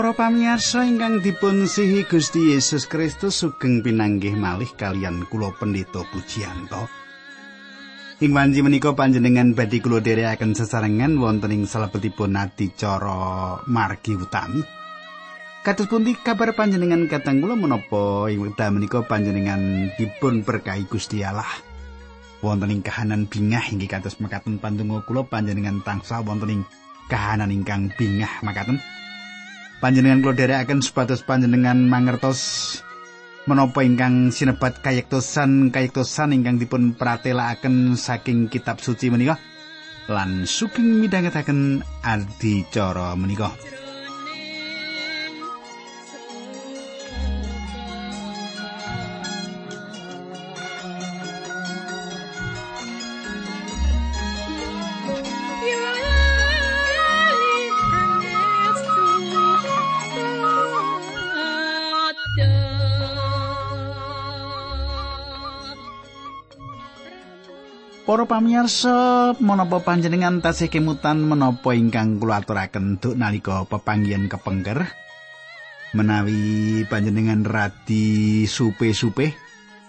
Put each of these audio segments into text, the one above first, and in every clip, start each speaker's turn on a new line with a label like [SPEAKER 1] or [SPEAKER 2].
[SPEAKER 1] Para pamirsa ingkang dipun sihi Gusti Yesus Kristus sugeng pinanggih malih kalian kula pendeta Pujiyanto. Ing wanci menika panjenengan badhe kula dherekaken sesarengan wonten ing salebetipun adicara margi utami. Kados pundi kabar panjenengan kateng kula menapa ing wekdal menika panjenengan dipun berkahi Gusti Allah. Wonten ing kahanan bingah inggih kados mekaten pandonga kula panjenengan tansah wonten ing kahanan ingkang bingah makaten. Panjenengan kula dherekaken supados panjenengan mangertos menapa ingkang sinebat kayektosan kayektosan ingkang dipun pratelakaken saking kitab suci menika lan sugeng midhangetaken adicara menika. Pamirsa, menapa panjenengan tasih kemutan menapa ingkang kula aturaken duk nalika pepanggihan kepengker? Menawi panjenengan radi supe-supe,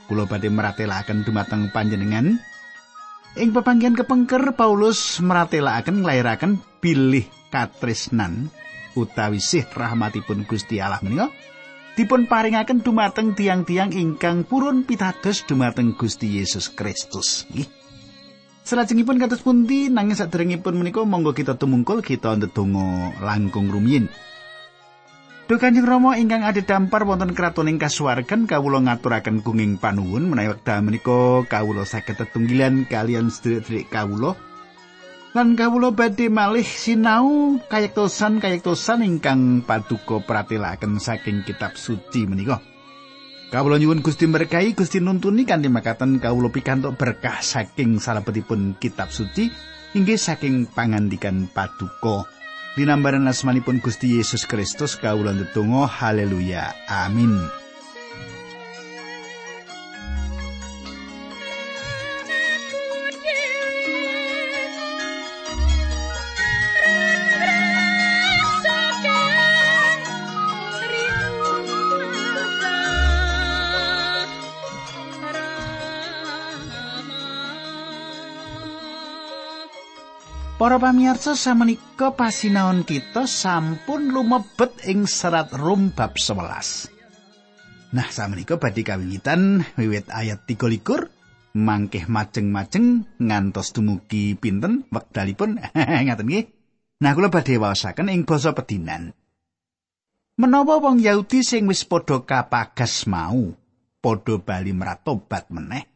[SPEAKER 1] kula badhe meratelaken dumateng panjenengan. Ing pepanggihan kepengker Paulus meratelaken nglairaken bilih katresnan utawi sih rahmatipun Gusti Allah menika dipun paringaken dumateng tiang-tiang ingkang purun pitados dumateng Gusti Yesus Kristus. Nggih. Salajengipun kados pundi nanging sadèrèngipun menika monggo kita tumungkul kita ndedonga langkung rumiyin. Duh Kanjeng Rama ingkang ade dampar wonten kratoning kasuwargan kawula ngaturaken gunging panuwun menawi wekdal menika kawula saged tetunggilan kalian sedherek kawula lan kawula badhe malih sinau kayektosan kayektosan ingkang paduka pratelaken saking kitab suci menika. Kawula nyuwun Gusti berkahi Gusti nuntuni kanthi makaten kawula pikantuk berkah saking salebetipun kitab suci inggih saking pangandikan paduka. Dinambaran asmanipun Gusti Yesus Kristus kawula ndedonga haleluya. Amin. Para pamirsa samenika pasinaon kita sampun lumebet ing serat Rum bab 11. Nah, samenika badhe kawiwitan wiwit ayat 23 mangkeh majeng-majeng ngantos dumugi pinten wekdalipun ngaten nggih. Nah, kula badhe waosaken ing basa pedinan. Menawa wong Yahudi sing wis padha kapagas mau, padha bali meratobat meneh,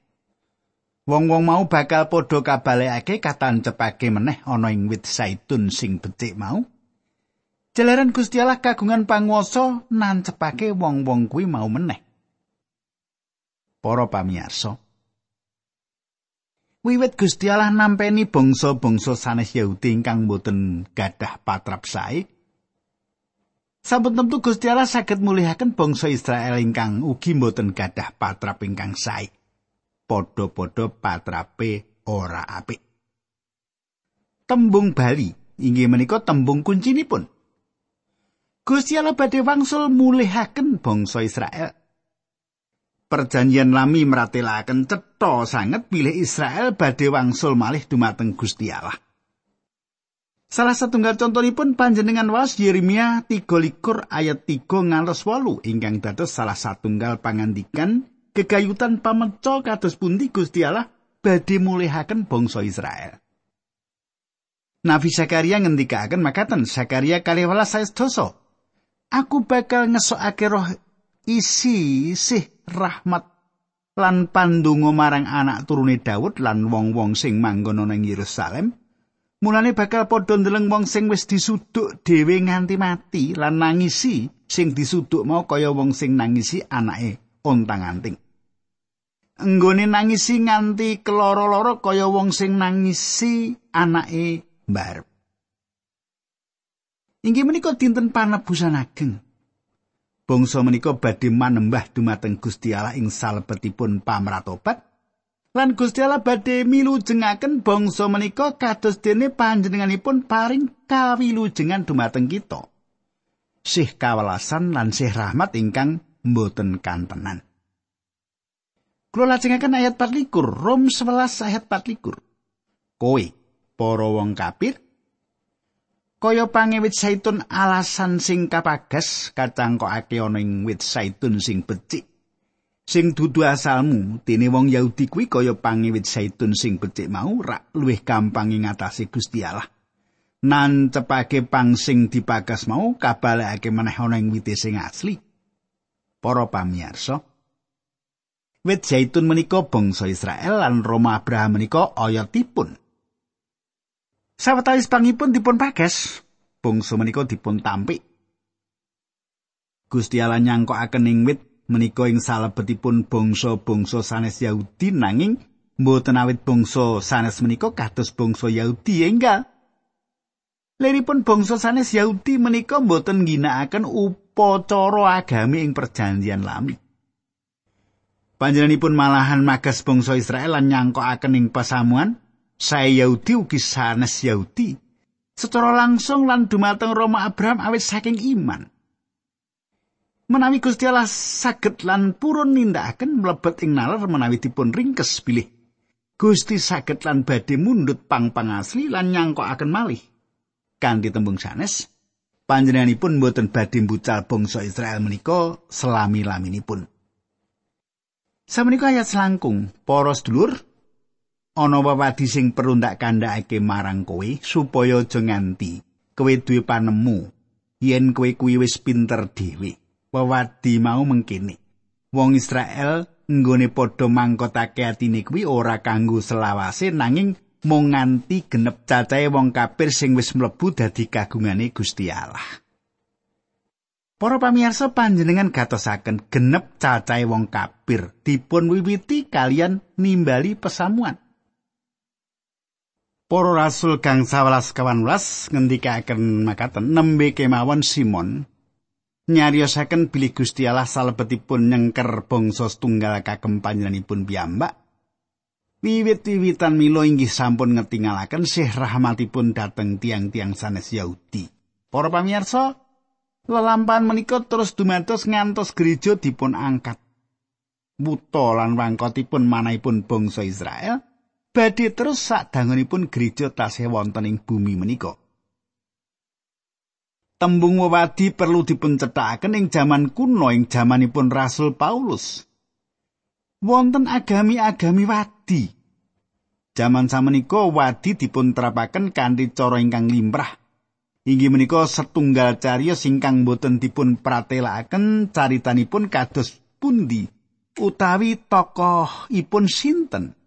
[SPEAKER 1] Wong-wong mau bakal padha kabalekake katancepake meneh ana ing wit saitun sing becik mau. Jalaran Gusti Allah kagungan panguwasa nancepake wong-wong kuwi mau meneh. Para pamirsa. Wiwit Gusti Allah nampeni bangsa-bangsa sanes Yahudi ingkang boten gadah patrap sae. Sampun tentu Gusti Allah saged mulihaken bangsa Israel ingkang ugi boten gadah patrap ingkang sae. Padha-padha patrape ora apik. Tembung Bali inggih menika tembung kuncinipun. Gusti Allah badhe wangsul mulihaken bangsa Israel. Perjanjian lami meratelaken cetha sanget bilih Israel badhe wangsul malih dumateng Gusti Allah. Salah satunggal contohipun panjenengan was Yeremia 33 ayat 3 ngantos 8 ingkang dados salah satunggal pangandikan gegayutan pameco kados pundi Gusti Allah badhe mulihaken bangsa Israel. Nabi Zakaria ngendikaken makaten Zakaria kaliwala dosa. Aku bakal ngesokake roh isi sih rahmat lan pandungo marang anak turune Daud lan wong-wong sing manggon ana ing Yerusalem. Mulane bakal padha ndeleng wong sing wis disuduk dhewe nganti mati lan nangisi sing disuduk mau kaya wong sing nangisi anake ontang-anting. Nggone nangisi nganti keloro-loro kaya wong sing nangisi anake mbar. Inggih menika dinten panebusan ageng. Bangsa menika badhe manembah dumateng Gusti Allah ing salebetipun pamratobat lan Gusti Allah badhe milujengaken bangsa menika kados dene panjenenganipun paring kawilujengan dumateng kita. sih kawelasan lan sih rahmat ingkang mboten kantenan. Kula lajengaken ayat 24 Rom 11 ayat 24. Kowe para wong kafir kaya pangewit saitun alasan sing kapagas kacangkokake ana ing wit saitun sing becik. Sing dudu asalmu dene wong Yahudi kuwi kaya pangewit saitun sing becik mau rak luwih gampang ngatasi Gusti Allah. Nan cepake pang sing dipagas mau kabalekake meneh ana ing wit sing asli. Para pamirsa wit zaitun menika bangsa Israel lan Roma Abraham menika oyotipun Sawetawis pangipun dipun pages, bangsa menika dipun tampik. Gusti Allah nyangkokaken ing wit menika ing salebetipun bangsa-bangsa sanes Yahudi nanging mboten awit bangsa sanes menika kados bangsa Yahudi enggal. Liripun bangsa sanes Yahudi menika mboten ginakaken upacara agami ing perjanjian lami. Panjenenganipun malahan magas bangsa Israel lan nyangkokaken ing pasamuan saya Yahudi ugi sanes Yahudi secara langsung lan dumateng Roma Abraham awit saking iman. Menawi Gusti Allah saged lan purun nindakaken mlebet ing nalar menawi dipun ringkes bilih. Gusti saged lan badhe mundut pang-pang asli lan nyangkokaken malih. Kanthi tembung sanes, panjenenganipun boten badhe mbucal bangsa Israel menika selami-laminipun. Samenika ayat selangkung, para sedulur, ana wewadi sing perlu ndak kandhakake marang kowe supaya aja nganti kowe duwe panemu. Yen kowe kuwi wis pinter dhewe wewadi mau mengkene. Wong Israel nggone padha mangkotake atine kuwi ora kanggo selawase nanging mung nganti genep cacahe wong kafir sing wis mlebu dadi kagungane Gusti Allah Para pamirsa panjenengan gatosaken genep cacahe wong kafir dipun wiwiti kalian nimbali pesamuan Para rasul kang 11 kawan welas ngendikaken makaten nembe kemawon Simon nyariosaken bilih Gusti Allah salebetipun nyengker bangsa setunggal kagem panjenenganipun piyambak. Wiwit-wiwitan milo inggih sampun ngetingalaken sih rahmatipun dhateng tiang-tiang sanes Yahudi. Para pamirsa, lelampahan menika terus dumados ngantos gereja dipun angkat. Buta lan wangkotipun manahipun bangsa Israel badhe terus sadangunipun gereja tasih wonten ing bumi menika. Tembung wewadi perlu dipuncetakaken ing jaman kuno ing jamanipun Rasul Paulus. Wonten agami-agami wadi. Jaman samenika wadi dipunterapaken kanthi cara ingkang limrah. Inggih menika setunggal cariyos ingkang boten dipun pratelakaken caritanipun kados pundi utawi tokoh ipun sinten.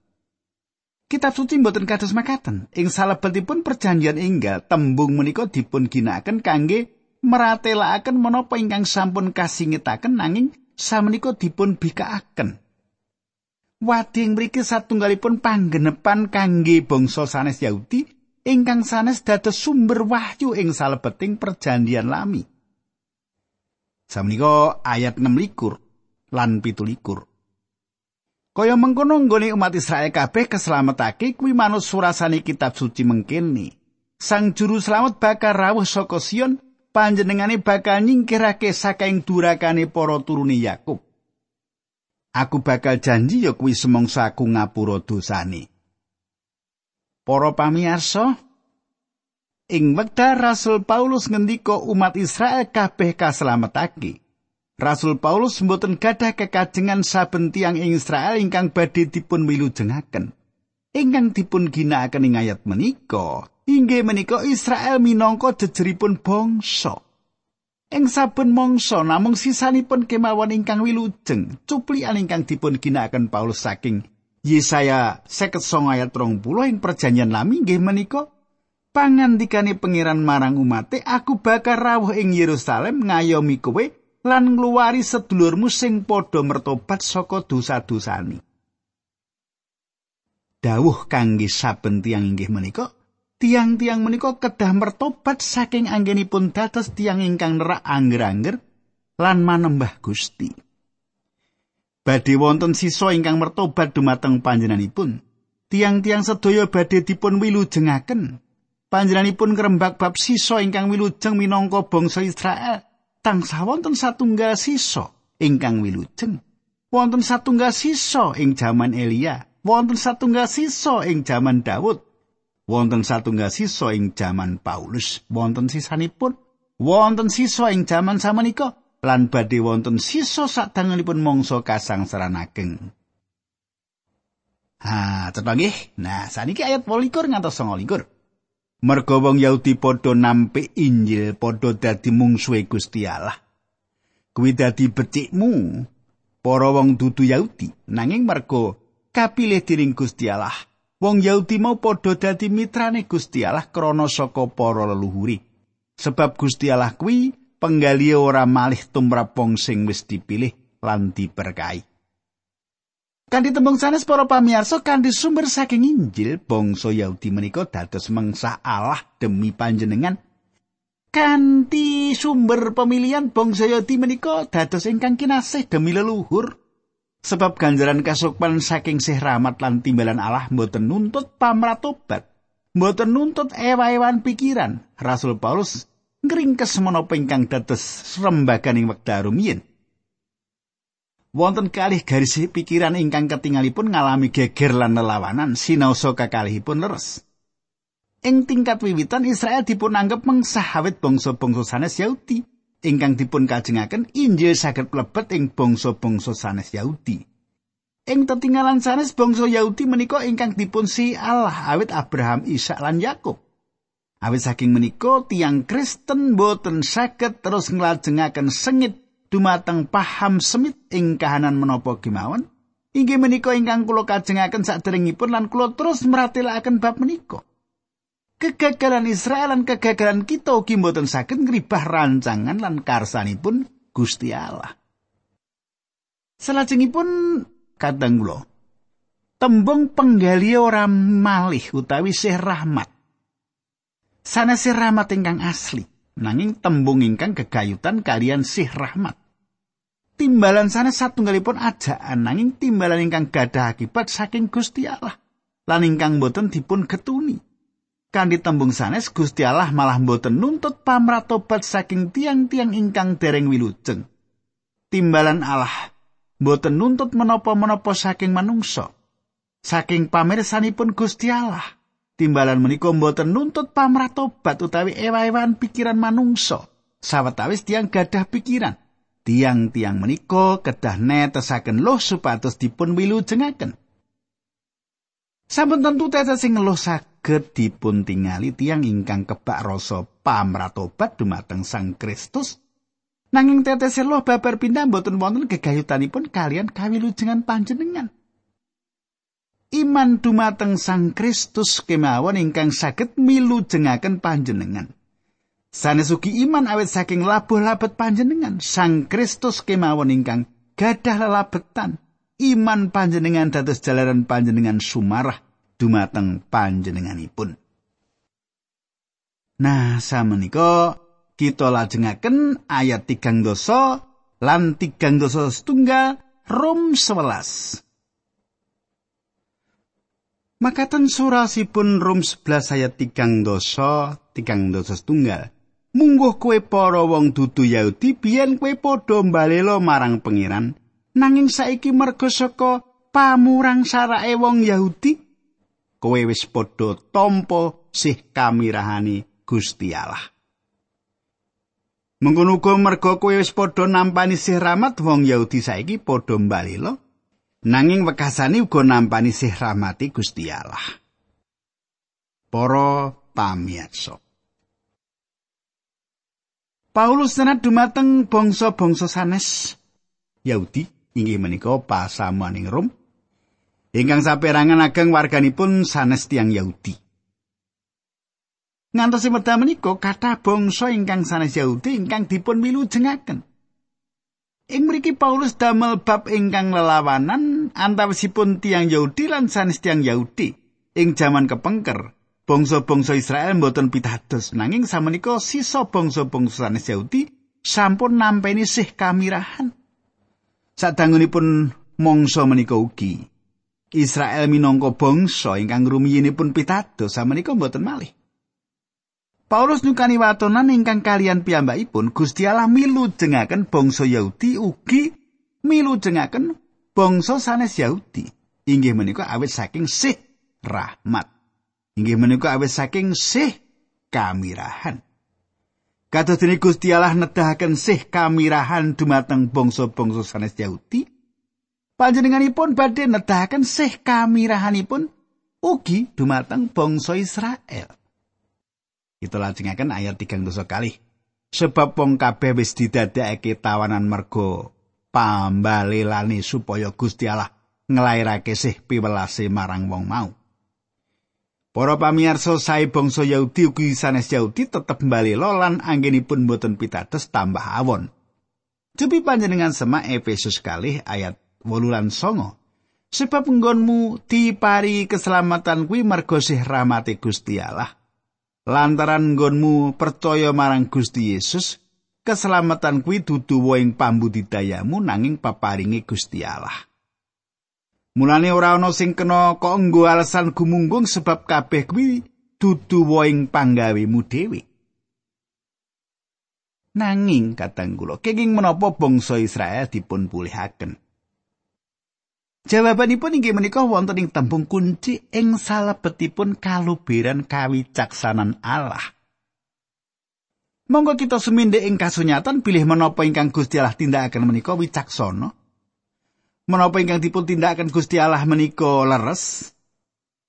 [SPEAKER 1] Kitab suci mboten kados makaten. Ing salebetipun perjanjian enggal, tembung menika dipun ginakaken kangge meratelaken menapa ingkang sampun kasingetaken nanging samenika dipun bikaaken. Wading mriki satunggalipun panggenepan kangge bangsa sanes Yahudi ingkang sanes dados sumber wahyu ing salebeting perjanjian lami. Samenika ayat 6 likur lan pitu likur. Kaya mengkono nggone umat Israel kabeh keslametake kuwi manut surasane kitab suci mengkene. Sang juru selamat bakal rawuh saka Sion, panjenengane bakal nyingkirake sakaing durakane para turune Yakub. Aku bakal janji ya kuwi semongso aku ngapura dosane. Para pamirsa, ing wekdal Rasul Paulus ngendika umat Israel kabeh kaslametake. Rasul Paulus mboten gadah kekajengan saben tiang ing Israel ingkang badhe dipun wilujengaken. Ingkang dipun ginakaken ing ayat menika, inggih menika Israel minangka jejeripun bangsa. Ing saben mangsa namung sisanipun kemawon ingkang wilujeng, cuplikan ingkang dipun ginakaken Paulus saking Yesaya 59 ayat 30 ing perjanjian lami inggih menika pangandikane pangeran marang umate aku bakal rawuh ing Yerusalem ngayomi kowe lan ngluwari sedulurmu sing padha mertobat saka dosa-dosane. Dawuh kangge saben tiang inggih menika, tiang-tiang menika kedah mertobat saking anggenipun dados tiang ingkang nerak angger-angger lan manembah Gusti. Badhe wonten sisa ingkang mertobat dumateng panjenenganipun. Tiang-tiang sedaya badhe dipun wilujengaken. Panjenenganipun ngrembak bab sisa ingkang wilujeng minangka bangsa Israel. tansah wonten satunggal sisa ingkang wilujeng. Wonten satunggal sisa ing jaman Elia, wonten satunggal sisa ing jaman Daud, wonten satunggal sisa ing jaman Paulus, wonten sisanipun, wonten sisa ing jaman samenika lan badhe wonten sisa sadangunipun mangsa kasangsaran ageng. Ha, cepet nggih. Nah, saniki ayat 28 ngantos 29. Merga wong Yahudi padha nampi Injil padha dadi mungsuhe Gusti Allah. Kuwi dadi becikmu para wong dudu Yahudi nanging merga kapilih dening Gusti Allah. Wong Yahudi mau padha dadi mitrane Gusti Allah krana saka para leluhuri. Sebab Gusti Allah kuwi penggali ora malih tumrap wong sing wis dipilih lan diberkahi. Kanthi tembung sanes para pamirsa kanthi sumber saking Injil bangsa Yahudi menika dados mengsah Allah demi panjenengan. Kanthi sumber pemilihan bangsa Yahudi menika dados ingkang kinasih demi leluhur. Sebab ganjaran kasukman saking sih rahmat lan timbalan Allah mboten nuntut pamratobat. Mboten nuntut ewa-ewan pikiran. Rasul Paulus ngringkes menapa ingkang dados rembaganing wekdal rumiyin. wonten kalih garis pikiran ingkang ketingalipun ngalami geger lan nelawanan sinaosa kakalihipun leres. Ing tingkat wiwitan Israel dipun anggap mengsah bangsa-bangsa sanes Yahudi ingkang dipun kajengaken Injil saged mlebet ing bangsa-bangsa sanes Yahudi. Ing tetinggalan sanes bangsa Yahudi menika ingkang dipun si Allah awit Abraham, Ishak lan Yakub. Awit saking menika tiang Kristen boten saged terus nglajengaken sengit dumateng paham semit ing kahanan menapa kemawon. Inggih menika ingkang kula kajengaken saderengipun lan kula terus meratelaken bab menika. Kegagalan Israel lan kegagalan kita ugi mboten saged ngribah rancangan lan karsanipun Gusti Allah. Salajengipun kadang kula tembung penggali ora malih utawi sih rahmat sanes rahmat ingkang asli nanging tembung ingkang gegayutan kalian sih rahmat. Timbalan sana satunggalipun ajaan nanging timbalan ingkang gadah akibat saking Gusti Allah lan ingkang boten dipun getuni. Kanthi tembung sanes Gusti Allah malah boten nuntut pamratobat saking tiang-tiang ingkang dereng wilujeng. Timbalan Allah boten nuntut menapa-menapa saking manungsa. Saking pamirsanipun Gusti Allah timbalan menika mboten nuntut pamratobat utawi ewa-ewan pikiran manungsa. Sawetawis tiang gadah pikiran. Tiang-tiang menika kedah netesaken loh supados dipun wilujengaken sampun tentu tete sing loh saged dipun tingali tiang ingkang kebak rasa pamratobat dumateng Sang Kristus. Nanging tetes loh babar pindah mboten wonten gegayutanipun kalian kawilujengan panjenengan iman dumateng Sang Kristus kemawon ingkang saged milujengaken panjenengan. Sanes ugi iman awet saking labuh labet panjenengan, Sang Kristus kemawon ingkang gadah lelabetan. Iman panjenengan dados jalaran panjenengan sumarah dumateng panjenenganipun. Nah, samenika kita lajengaken ayat tigang dosa lan tigang dosa setunggal Rom 11. Makaten surasipun Rum 11 ayat tigang dosa, tigang dosa setunggal. Mungguh kue para wong dudu Yahudi biyen kue padha mbalela marang pangeran, nanging saiki merga saka pamurang sarake wong Yahudi, kowe wis padha tampa sih kamirahani Gusti Allah. Mengkono uga merga kowe wis padha nampani sih rahmat wong Yahudi saiki padha mbalela, nanging wekasane uga nampani sih rahmati Gusti Allah. Para pamirsa. Paulus senat dumateng bangsa-bangsa sanes Yahudi inggih menika pasamuaning Rom ingkang saperangan ageng warganipun sanes tiang Yahudi. Ngantos medal menika kathah bangsa ingkang sanes Yahudi ingkang dipun milujengaken. Ing mriki Paulus damel bab ingkang lelawanan antawisipun tiang Yahudi lan sanes tiang Yahudi ing jaman kepengker. Bangsa-bangsa Israel mboten pitados nanging samenika sisa bangsa-bangsa sanes Yahudi sampun nampeni sih kamirahan. Sadangunipun mangsa menika ugi Israel minangka bangsa ingkang rumiyinipun pitados samenika mboten malih. Paulus nyukani watonan ingkang kalian piyambakipun Gusti Allah milu jengaken bangsa Yahudi ugi milu jengaken bangsa sanes Yahudi. Inggih menika awit saking sih rahmat. Inggih menika awit saking sih kamirahan. Kados dene Gusti Allah nedahaken sih kamirahan dumateng bangsa-bangsa sanes Yahudi. Panjenenganipun badhe nedahaken sih kamirahanipun ugi dumateng bangsa Israel. Kita lajengaken ayat 3 dosa kali. Sebab wong kabeh wis didadekake tawanan mergo pambalelane supaya Gusti Allah nglairake sih piwelase marang wong mau. Para pamirsa sae bangsa Yahudi ugi sanes Yahudi tetep mbalela lan anggenipun boten pitados tambah awon. Cepi panjenengan semak Efesus kali ayat 8 lan 9. Sebab nggonmu dipari keselamatan kuwi mergo sih rahmate Gusti Allah. lantaran nggonmu percaya marang Gusti Yesus keselamatan kuwi dudu ing pambudidayamu nanging paparinge Gusti Allah. Mulane ora ana sing kena kok nggo alasan gumunggung sebab kabeh kuwi dudu ing panggawemu dhewe. Nanging katang kula kenging menapa bangsa Israel dipun pulihaken? Jawabanipun inggih menika wonten ing tembung kunci ing salebetipun kaluberan kawicaksanan Allah. Monggo kita sumindhe ing kasunyatan pilih menapa ingkang Gusti Allah tindakaken menika wicaksana. Menapa ingkang dipun tindakaken Gusti Allah menika leres?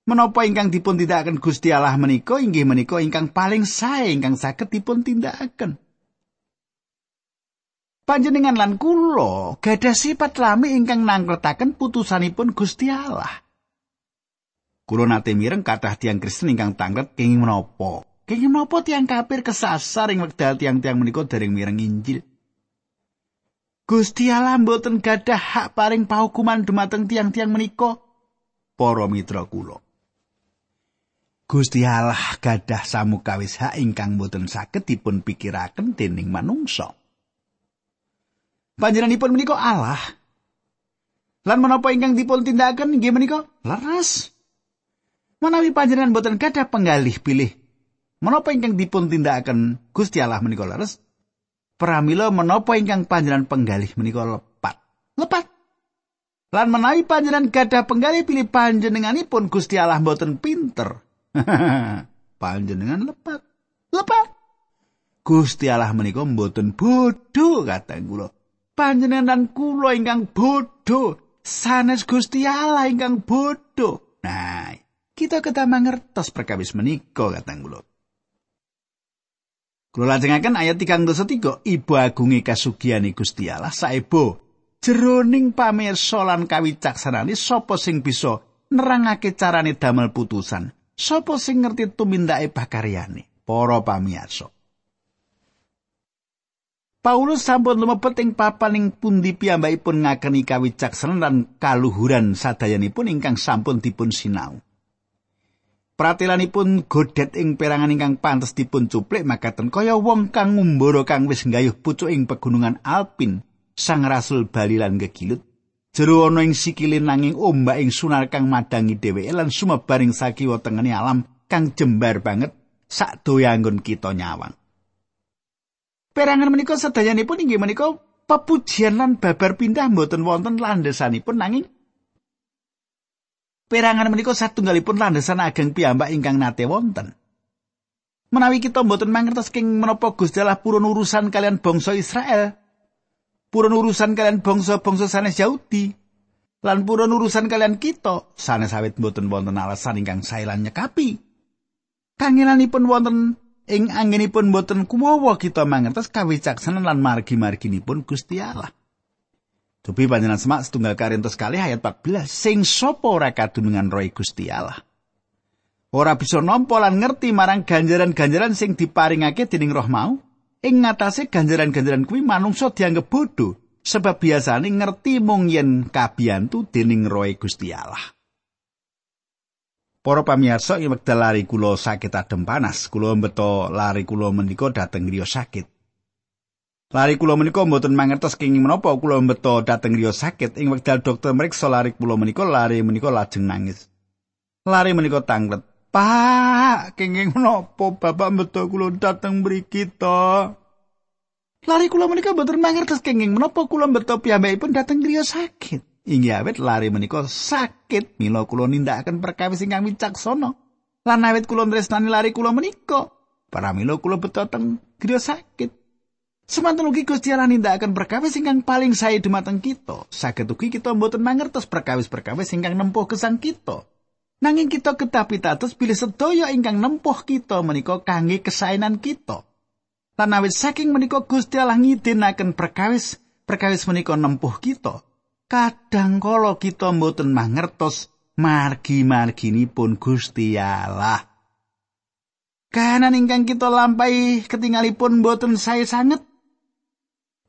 [SPEAKER 1] Menapa ingkang dipun tindakaken Gusti Allah menika inggih menika ingkang paling sae ingkang saged dipun tindakaken. panjenengan lan kula gadah sifat lami ingkang nangkretaken putusanipun Gusti Allah. Kulo nate mireng kathah tiang Kristen ingkang tanglet kenging menapa? Kenging menapa tiang kafir kesasar ing wekdal tiang-tiang menika dereng mireng Injil? Gusti Allah mboten gadah hak paring pahukuman dumateng tiang-tiang menika para mitra kula. Gusti Allah gadah samukawis hak ingkang mboten saged dipun pikiraken dening manungsa. panjenenganipun menika Allah. Lan menapa ingkang dipun tindakaken nggih menika leres. Menawi panjenengan boten gadah penggalih pilih, menapa ingkang dipun tindakaken Gusti Allah menika leres? Pramila menapa ingkang panjenengan penggalih menika lepat. Lepat. Lan menawi panjenengan gadah penggalih pilih panjenenganipun Gusti Allah boten pinter. panjenengan lepat. Lepat. Gusti Allah menika mboten bodho kata kula. panjenengan kula ingkang bodho sanes Gusti Allah ingkang bodho nah kita kedah mangertos perkawis menika katang kula kula lajengaken ayat 33 ibu agungi kasugiane Gusti Allah. Saebo jeroning pamirsa lan kawicaksanane sapa sing bisa nerangake carane damel putusan? Sapa sing ngerti tumindake bakaryane para pamirsa. Paulus sampun lumebet ing papan ing pundi piyambakipun ngakeni kawicaksanan lan kaluhuran sadayanipun ingkang sampun dipun sinau. Pratelanipun godet ing perangan ingkang pantes dipun cuplik makaten kaya wong kang ngumbara kang wis nggayuh pucuk ing pegunungan Alpin sang rasul Bali lan gegilut. Jero ana ing sikile nanging ombak ing sunar kang madangi dheweke lan sumebaring sakiwa tengene alam kang jembar banget sak doyangun kita nyawang. Perangan menika sedayanipun inggih menika pepujian lan babar pindah mboten wonten landesanipun nanging perangan menika satunggalipun landesan ageng piyambak ingkang nate wonten. Menawi kita mboten mangertos king menapa Gusti Allah purun urusan kalian bangsa Israel, purun urusan kalian bangsa-bangsa sanes Yahudi, lan purun urusan kalian kita sanes awit mboten wonten alasan ingkang saelan nyekapi. Kangenanipun wonten ing anginipun boten kuwawa kita mangertos kawicaksanan lan margi-marginipun Gusti Allah. Dupi panjenengan semak setunggal Korintus kali ayat 14 sing sapa ora kadunungan roh Gusti Allah. Ora bisa nampa ngerti marang ganjaran-ganjaran sing diparingake dening roh mau. Ing ngatasé ganjaran-ganjaran kuwi manungsa dianggep bodho sebab biasane ngerti mung yen kabiyantu dening roh Gusti Allah. Para pamirsa ing wekdal lari kula sakit adem panas, kula mbeto lari kula menika dhateng griya sakit. Lari kula menika mboten mangertos kenging menapa kula mbeto dhateng griya sakit ing wekdal dokter mriksa lari kula menika lari menika lajeng nangis. Lari menika tanglet Pak, kenging menapa Bapak beto kula dateng mriki to? Lari kula menika mboten mangertos kenging menapa kula beto piyambakipun dateng griya sakit. Inggih awet lari menika sakit, mila kula nindakaken perkawis ingkang wicaksana. Lan awet kula tresnani lari kula menika, para mila kula beto teng griya sakit. Semanten ugi Gusti Allah nindakaken perkawis ingkang paling sae dumateng kita. Saged ugi kita mboten mangertos perkawis-perkawis ingkang nempuh gesang kita. Nanging kita kedah pitados bilih sedaya ingkang nempuh kita menika kangge kesaenan kita. Lan awit saking menika Gusti Allah ngidinaken perkawis perkawis menika nempuh kita. Kadang kala kita mboten mangertos margi-marginipun Gusti Allah. Kahanan ingkang kita lampahi ketingalipun boten sae sanget.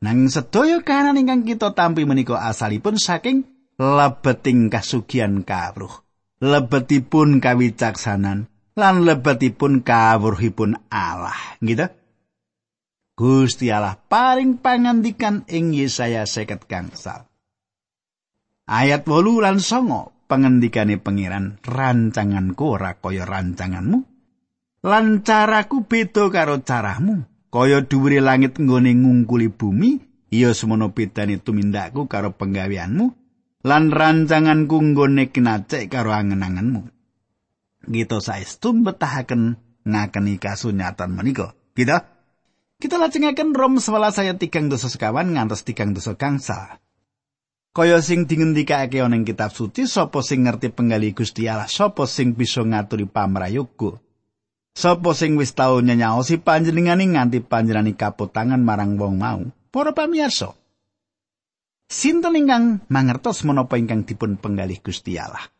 [SPEAKER 1] Nang sedaya kahanan ingkang kita tampi menika asalipun saking lebeting kasugian kawruh. lebetipun kawicaksanan lan lebetipun kawruhipun Allah. Gitu Gusti Allah paring pangandikan ing Yesaya seket gangsal. Ayat wolu lan songo pengendikane pangeran rancanganku ora kaya rancanganmu lan caraku beda karo caramu kaya dhuwure langit nggone ngungkuli bumi iya semono bedane tumindakku karo penggaweanmu lan rancanganku nggone kinacek karo angen-angenmu. Kita saestu betahaken ngakeni kasunyatan menika. Kita kita lajengaken Rom 11 ayat 3 dosa sekawan ngantos 3 dosa gangsa. Kaya sing dingendikake ana ing kitab suci sapa sing ngerti penggali Gusti Allah sapa sing bisa ngaturi pamrayoga sapa sing wis tau nyanyaosi panjenengane nganti panjenengane kapotangan marang wong mau para pamirsa Sinten ingkang mangertos menapa ingkang dipun penggalih Gusti Allah?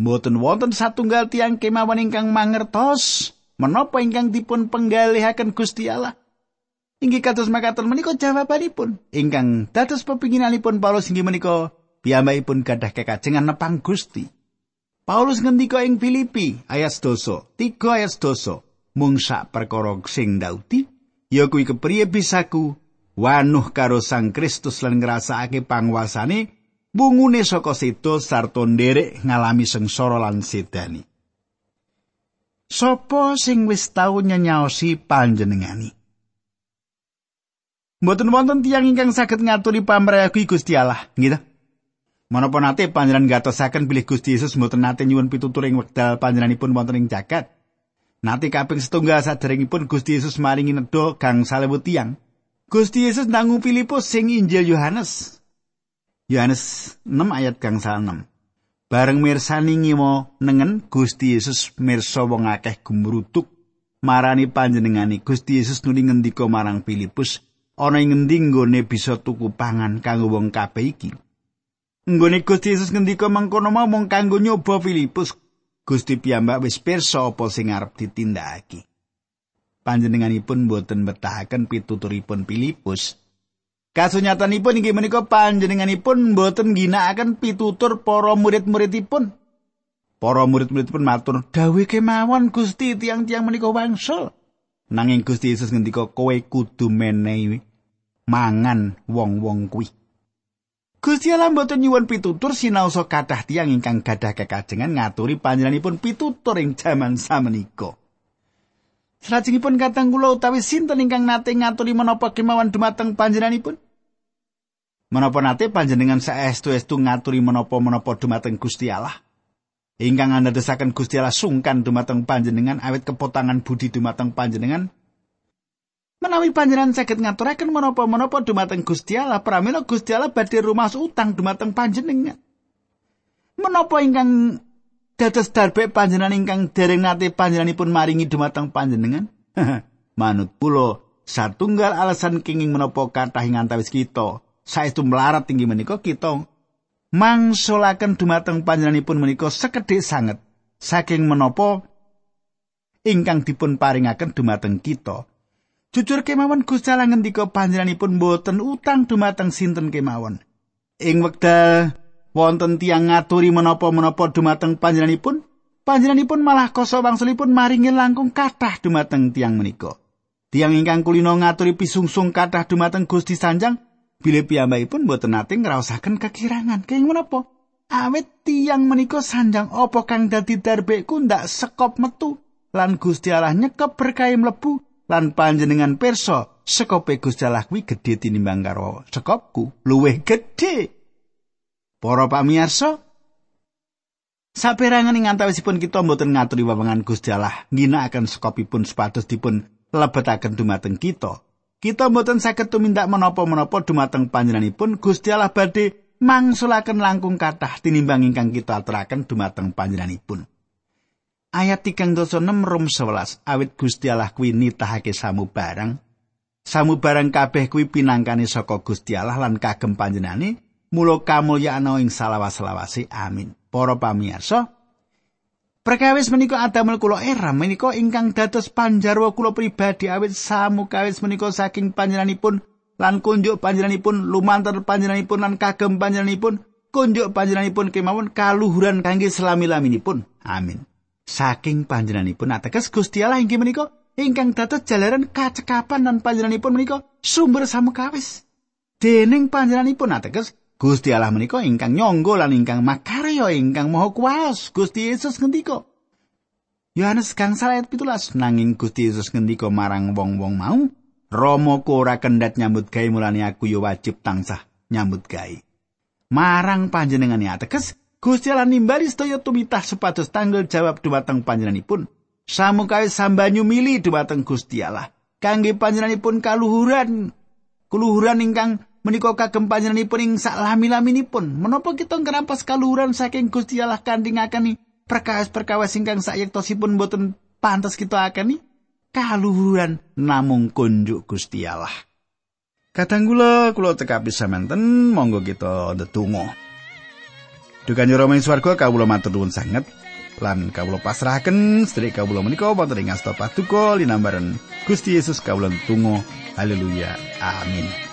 [SPEAKER 1] Mboten wonten satunggal tiang kemawon ingkang mangertos menapa ingkang dipun penggalihaken Gusti Allah. Inggih kados makaten menika jawabanipun. Ingkang dados pepinginanipun Paulus inggih menika piyambakipun gadah kekajengan nepang Gusti. Paulus ngendika ing Filipi ayat doso, 3 ayat doso, mung sak perkara sing dauti, ya kuwi kepriye bisaku wanuh karo Sang Kristus lan ngrasakake panguasane bungune saka sedo sarta nderek ngalami sengsara lan sedani. Sopo sing wis tau nyanyaosi panjenengani? Mboten wonten tiyang ingkang saged ngaturi pamrayagi Gusti Allah, nggih Menapa nate panjenengan gatosaken bilih Gusti Yesus mboten nate nyuwun pitutur ing wekdal panjenenganipun wonten ing jagat. Nate kaping setunggal saderengipun Gusti Yesus maringi nedha gang salewu tiyang. Gusti Yesus nangu Filipus sing Injil Yohanes. Yohanes 6 ayat kang 6. Bareng mirsani ngimo nengen Gusti Yesus mirsa wong akeh gumrutuk marani panjenengani Gusti Yesus nuli ngendika marang Filipus ana ing ngendi nggone bisa tuku pangan kanggo wong kabeh iki. Nggone Gusti Yesus ngendika mangkono mau mung kanggo nyoba Filipus Gusti piyambak wis pirsa apa sing arep ditindakake. panjenenganipun boten betahaken pituturipun Filipus. Kasunyatanipun inggih menika panjenenganipun boten ginakaken pitutur para murid-muridipun. Para murid-muridipun matur, "Dawe kemawon Gusti tiang-tiang menika wangsul." Nanging Gusti Yesus ngendika, "Kowe kudu menehi mangan wong-wong kuwi." Gusti Allah mboten nyuwun pitutur sinaosa kathah tiang ingkang gadah kekajengan ngaturi panjenenganipun pitutur ing jaman samenika. Salajengipun katang kula utawi sinten ingkang nate ngaturi menapa kemawon dumateng panjenenganipun? Menapa nate panjenengan saestu-estu ngaturi menapa-menapa dumateng Gusti Allah? Ingkang andadosaken Gusti Allah sungkan dumateng panjenengan awit kepotangan budi dumateng panjenengan? Menawi panjenengan saged ngaturaken menapa-menapa dumateng Gusti Allah, pramila Gusti Allah badhe rumas utang dumateng panjenengan. Menapa ingkang dados darbe panjenengan ingkang dereng nate panjenenganipun maringi dumateng panjenengan? Manut kula satunggal alasan kenging menapa kathah ing antawis kita saestu melarat tinggi menika kita mangsulaken dumateng panjenenganipun menika sekedhik sanget saking menapa ingkang dipun paringaken dumateng kita. Jujur kemawon Gusti Allah ngendika panjenenganipun boten utang dumateng sinten kemawon. Ing wekdal wonten tiang ngaturi menapa-menapa dumateng panjenenganipun, panjenenganipun malah koso wangsulipun maringi langkung kathah dumateng tiang menika. Tiang ingkang kulino ngaturi pisungsung kathah dumateng Gusti Sanjang, bilih piyambakipun boten nate ngraosaken kekirangan. Kenging menapa? Awit tiyang menika sanjang apa kang dadi darbeku ndak sekop metu lan Gusti Allah nyekep berkahe mlebu lan panjenengan pirsa sekope Gusti Allah kuwi gedhe tinimbang karo sekopku luwih gedhe. Para pamirsa Saperangan ing antawisipun kita mboten ngaturi wewengan Gusti Allah ngginakaken sekopipun supados dipun lebetaken dumateng kita. Kita mboten saged tumindak menapa-menapa dumateng panjenenganipun Gusti Allah badhe mangsulaken langkung kathah tinimbang ingkang kita aturaken dumateng panjenenganipun. Ayat 36 Rom 11 awit Gusti Allah kuwi nitahake samu barang. Samu barang kabeh kuwi pinangkane saka Gusti Allah lan kagem panjenengane mula kamulyaan ing salawas-lawase. Amin. Para pamirsa, Perkawis menika adamel kula era menika ingkang dados panjarwa kula pribadi awit samu kawis menika saking panjenenganipun lan kunjuk panjenenganipun lumantar panjenenganipun lan kagem panjenenganipun kunjuk panjenenganipun kemawon kaluhuran kangge selami-laminipun amin saking panjenenganipun ateges Gusti Allah inggih menika ingkang dados jalaran kacekapan lan panjenenganipun menika sumber samukawis dening panjenenganipun ateges Gusti Allah menika ingkang nyangga lan ingkang makarya ingkang maha kuwas Gusti Yesus ngendika Yohanes gangsal ayat 17 nanging Gusti Yesus ngendika marang wong-wong mau Romoku ora kendhat nyambut gawe mulane aku yo wajib tansah nyambut gawe. Marang panjenengane ateges Gusti Allah nimbali sedaya tumitah supados tanggal jawab dumateng panjenenganipun. Samukae sambanyu mili dumateng Gusti Allah. Kangge panjenenganipun kaluhuran. Kuluhuran ingkang menika kagem panjenenganipun ing sak lami-laminipun. Menapa kita ngrampas kaluhuran saking Gusti Allah kanthi ngakeni perkawis-perkawis ingkang sayektosipun boten pantes kita akeni? kaluhuran namung kunjuk Gusti Allah. Kadang kula kula tekapi semanten monggo kita ndedonga. Dukan Rama ing swarga kawula matur nuwun sanget lan kawula pasrahaken sedherek kawula menika wonten ing asta paduka linambaran Gusti Yesus kawula tunggu. Haleluya. Amin.